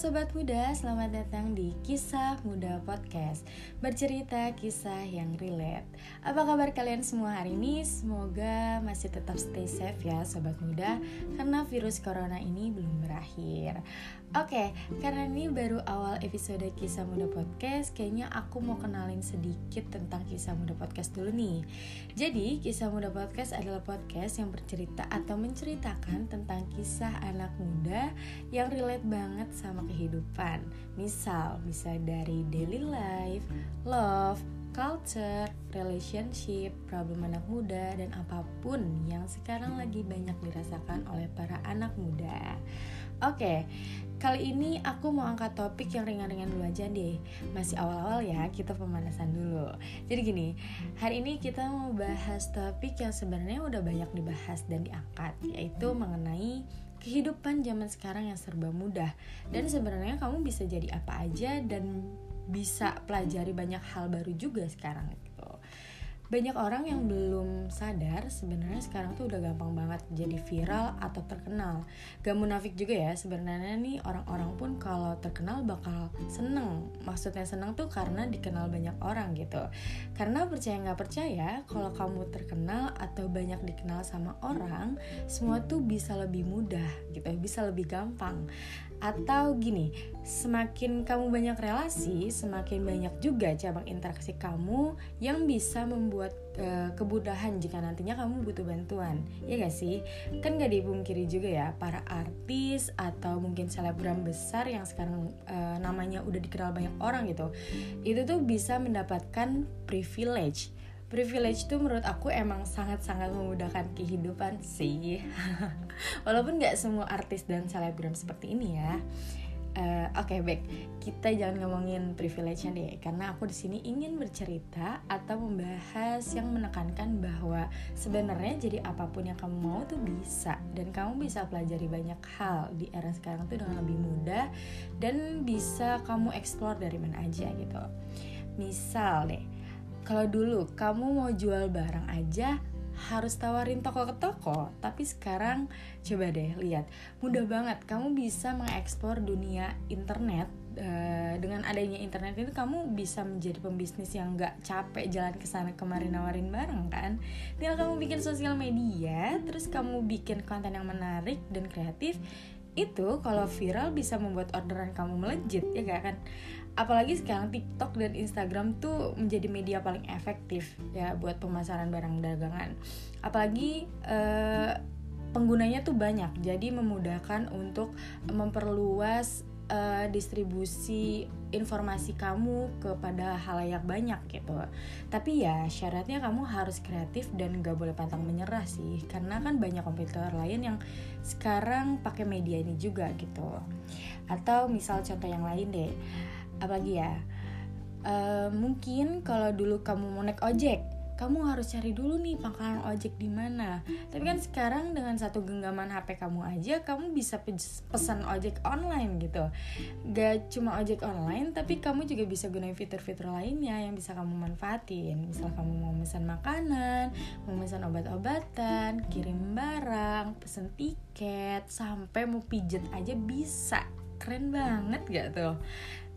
Sobat Muda, selamat datang di Kisah Muda Podcast. Bercerita kisah yang relate. Apa kabar kalian semua hari ini? Semoga masih tetap stay safe ya Sobat Muda Karena virus corona ini belum berakhir. Oke, karena ini baru awal episode Kisah Muda Podcast Kayaknya aku mau kenalin sedikit tentang Kisah Muda Podcast dulu nih. Jadi, Kisah Muda Podcast adalah podcast yang bercerita atau menceritakan tentang kisah anak muda Yang relate banget sama kehidupan. Misal, bisa dari daily life, love, culture, relationship, problem anak muda, dan apa pun yang sekarang lagi banyak dirasakan oleh para anak muda. Oke, kali ini aku mau angkat topik yang ringan-ringan dulu aja deh. Masih awal-awal ya, kita pemanasan dulu. Jadi gini, hari ini kita mau bahas topik yang sebenarnya udah banyak dibahas dan diangkat, yaitu mengenai kehidupan zaman sekarang yang serba mudah. Dan sebenarnya kamu bisa jadi apa aja dan bisa pelajari banyak hal baru juga sekarang banyak orang yang belum sadar sebenarnya sekarang tuh udah gampang banget jadi viral atau terkenal. Gak munafik juga ya sebenarnya nih orang-orang pun kalau terkenal bakal seneng. Maksudnya seneng tuh karena dikenal banyak orang gitu. Karena percaya nggak percaya kalau kamu terkenal atau banyak dikenal sama orang semua tuh bisa lebih mudah gitu bisa lebih gampang atau gini, semakin kamu banyak relasi, semakin banyak juga cabang interaksi kamu yang bisa membuat uh, kemudahan jika nantinya kamu butuh bantuan. Ya gak sih? Kan gak dipungkiri juga ya, para artis atau mungkin selebgram besar yang sekarang uh, namanya udah dikenal banyak orang gitu. Itu tuh bisa mendapatkan privilege privilege itu menurut aku emang sangat-sangat memudahkan kehidupan sih. Walaupun nggak semua artis dan selebgram seperti ini ya. Uh, oke okay, baik. Kita jangan ngomongin privilege-nya deh karena aku di sini ingin bercerita atau membahas yang menekankan bahwa sebenarnya jadi apa pun yang kamu mau tuh bisa. Dan kamu bisa pelajari banyak hal di era sekarang tuh dengan lebih mudah dan bisa kamu explore dari mana aja gitu. Misal deh kalau dulu kamu mau jual barang aja harus tawarin toko ke toko, tapi sekarang coba deh lihat, mudah banget. Kamu bisa mengeksplor dunia internet Uh, dengan adanya internet itu kamu bisa menjadi pembisnis yang gak capek jalan ke sana kemari nawarin barang kan? Tinggal kamu bikin sosial media terus kamu bikin konten yang menarik dan kreatif itu kalau viral bisa membuat orderan kamu melejit ya gak kan apalagi sekarang TikTok dan Instagram tuh menjadi media paling efektif ya buat pemasaran barang dagangan. Apalagi eh, penggunanya tuh banyak jadi memudahkan untuk memperluas uh, distribusi informasi kamu kepada halayak banyak gitu. Tapi ya syaratnya kamu harus kreatif dan gak boleh pantang menyerah sih karena kan banyak komputer lain yang sekarang pakai media ini juga gitu. Atau misal contoh yang lain deh apalagi ya uh, mungkin kalau dulu kamu mau naik ojek kamu harus cari dulu nih pangkalan ojek di mana. Tapi kan sekarang dengan satu genggaman HP kamu aja, kamu bisa pesan ojek online gitu. Gak cuma ojek online, tapi kamu juga bisa gunain fitur-fitur lainnya yang bisa kamu manfaatin. Misal kamu mau pesan makanan, mau pesan obat-obatan, kirim barang, pesen tiket, sampai mau pijet aja bisa. Keren banget gak tuh?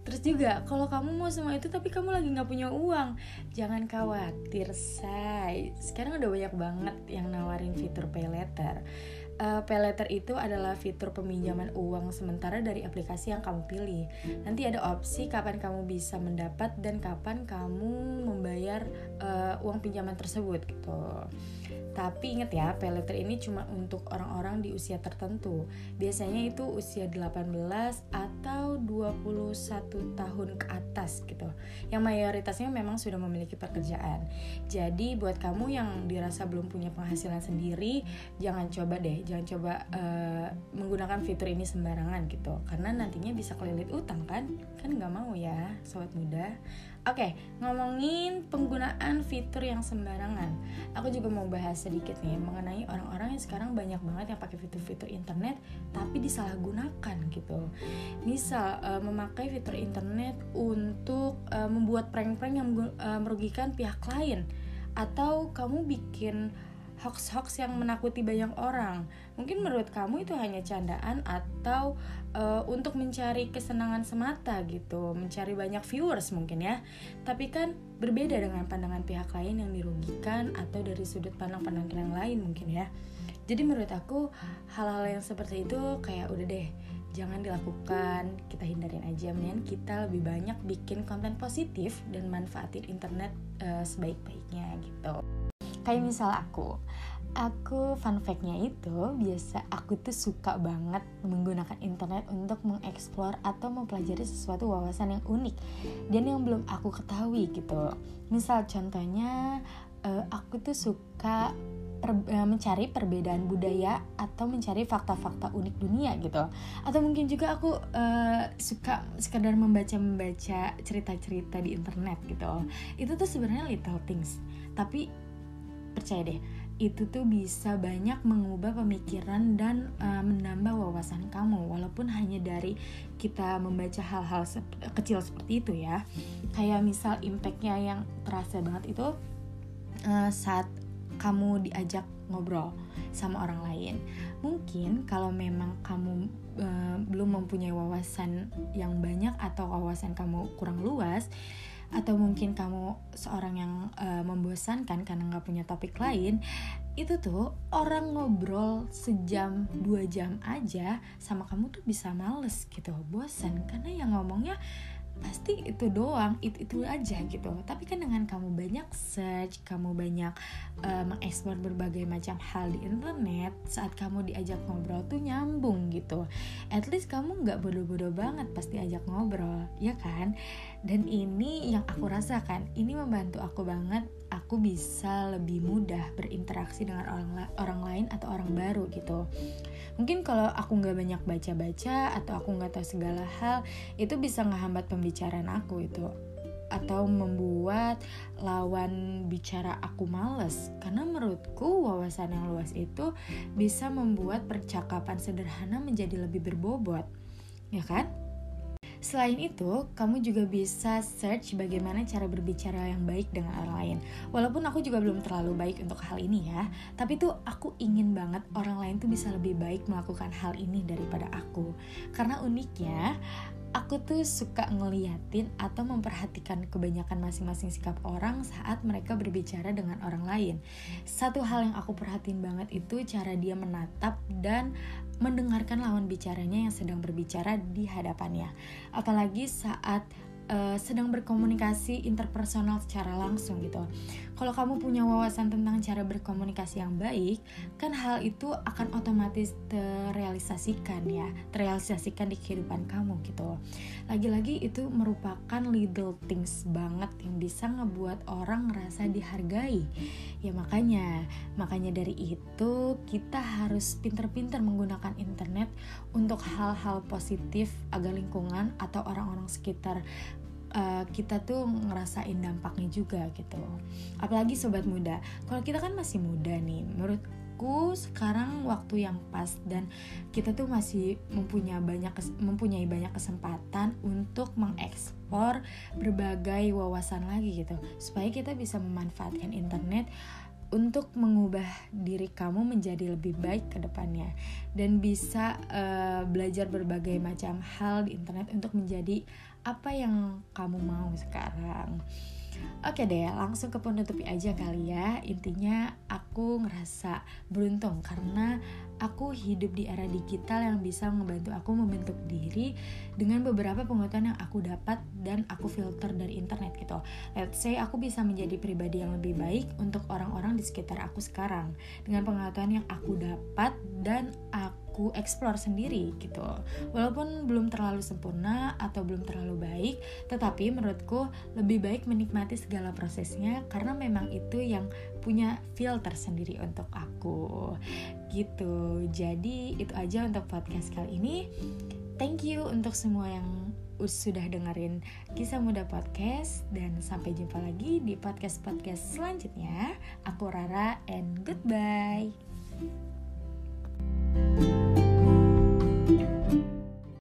Terus juga kalau kamu mau semua itu tapi kamu lagi nggak punya uang, jangan khawatir, say. Sekarang udah banyak banget yang nawarin fitur pay letter uh, pay letter itu adalah fitur peminjaman uang sementara dari aplikasi yang kamu pilih. Nanti ada opsi kapan kamu bisa mendapat dan kapan kamu membayar uh, uang pinjaman tersebut gitu. Tapi ingat ya, pay ini cuma untuk orang-orang di usia tertentu. Biasanya itu usia 18 atau 21 tahun ke atas gitu. Yang mayoritasnya memang sudah memiliki pekerjaan. Jadi buat kamu yang dirasa belum punya penghasilan sendiri, jangan coba deh jangan coba uh, menggunakan fitur ini sembarangan gitu karena nantinya bisa kelilit utang kan kan nggak mau ya sobat muda oke ngomongin penggunaan fitur yang sembarangan. Aku juga mau bahas sedikit nih mengenai orang-orang yang sekarang banyak banget yang pakai fitur-fitur internet tapi disalahgunakan gitu. Misal uh, memakai fitur internet untuk uh, membuat prank-prank yang uh, merugikan pihak lain atau kamu bikin hoax-hoax yang menakuti banyak orang. Mungkin menurut kamu itu hanya candaan atau uh, untuk mencari kesenangan semata gitu, mencari banyak viewers mungkin ya. Tapi kan berbeda dengan pandangan pihak lain yang dirugikan atau dari sudut pandang pandang yang lain mungkin ya. Jadi menurut aku hal-hal yang seperti itu kayak udah deh jangan dilakukan kita hindarin aja mendingan kita lebih banyak bikin konten positif dan manfaatin internet uh, sebaik-baiknya gitu kayak misal aku aku fun factnya itu biasa aku tuh suka banget menggunakan internet untuk mengeksplor atau mempelajari sesuatu wawasan yang unik dan yang belum aku ketahui gitu. Misal contohnya uh, aku tuh suka uh, mencari perbedaan budaya atau mencari fakta-fakta unik dunia gitu. Atau mungkin juga aku uh, suka sekadar membaca-membaca cerita-cerita di internet gitu. Itu tuh sebenarnya little things. Tapi percaya deh itu tuh bisa banyak mengubah pemikiran dan uh, menambah wawasan kamu walaupun hanya dari kita membaca hal-hal sep kecil seperti itu ya. Kayak misal impactnya yang terasa banget itu uh, saat kamu diajak ngobrol sama orang lain. Mungkin kalau memang kamu uh, belum mempunyai wawasan yang banyak atau wawasan kamu kurang luas atau mungkin kamu seorang yang uh, membosankan karena nggak punya topik lain itu tuh orang ngobrol sejam dua jam aja sama kamu tuh bisa males gitu bosan karena yang ngomongnya pasti itu doang itu itu aja gitu. Tapi kan dengan kamu banyak search kamu banyak uh, mengeksplor berbagai macam hal di internet saat kamu diajak ngobrol tuh nyambung gitu. At least kamu nggak bodoh-bodoh banget pasti ajak ngobrol ya kan? Dan ini yang aku rasakan ini membantu aku banget aku bisa lebih mudah berinteraksi dengan orang orang lain atau orang baru gitu. Mungkin kalau aku nggak banyak baca-baca atau aku nggak tahu segala hal itu bisa ngehambat pembicaraan aku itu atau membuat lawan bicara aku males. Karena menurutku wawasan yang luas itu bisa membuat percakapan sederhana menjadi lebih berbobot. Ya kan Selain itu, kamu juga bisa search bagaimana cara berbicara yang baik dengan orang lain. Walaupun aku juga belum terlalu baik untuk hal ini ya, tapi tuh aku ingin banget orang lain tuh bisa lebih baik melakukan hal ini daripada aku. Karena uniknya, aku tuh suka ngeliatin atau memperhatikan kebanyakan masing-masing sikap orang saat mereka berbicara dengan orang lain. Satu hal yang aku perhatiin banget itu cara dia menatap dan mendengarkan lawan bicaranya yang sedang berbicara di hadapannya. Apalagi saat uh, sedang berkomunikasi interpersonal secara langsung gitu. Kalau kamu punya wawasan tentang cara berkomunikasi yang baik, kan hal itu akan otomatis terrealisasikan ya, terrealisasikan di kehidupan kamu gitu. Lagi-lagi itu merupakan little things banget yang bisa ngebuat orang ngerasa dihargai. Ya makanya, makanya dari itu kita harus pinter-pinter menggunakan internet untuk hal-hal positif agar lingkungan atau orang-orang sekitar uh, kita tuh ngerasain dampaknya juga gitu. Apalagi sobat muda. Kalau kita kan masih muda nih menurutku sekarang waktu yang pas dan kita tuh masih mempunyai banyak mempunyai banyak kesempatan untuk mengekspor berbagai wawasan lagi gitu. Supaya kita bisa memanfaatkan internet untuk mengubah diri kamu menjadi lebih baik ke depannya. Dan bisa uh, belajar berbagai macam hal di internet untuk menjadi apa yang kamu mau sekarang. Oke deh, langsung ke penutupi aja kali ya. Intinya aku ngerasa beruntung karena aku hidup di era digital yang bisa membantu aku membentuk diri dengan beberapa pengetahuan yang aku dapat dan aku filter dari internet gitu. Let's say aku bisa menjadi pribadi yang lebih baik untuk orang-orang di sekitar aku sekarang dengan pengetahuan yang aku dapat dan aku explore sendiri gitu. Walaupun belum terlalu sempurna atau belum terlalu baik, tetapi menurutku lebih baik menikmati segala prosesnya karena memang itu yang punya filter sendiri untuk aku gitu. Jadi itu aja untuk podcast kali ini. Thank you untuk semua yang sudah dengerin kisah muda podcast. Dan sampai jumpa lagi di podcast podcast selanjutnya. Aku Rara and goodbye. thank you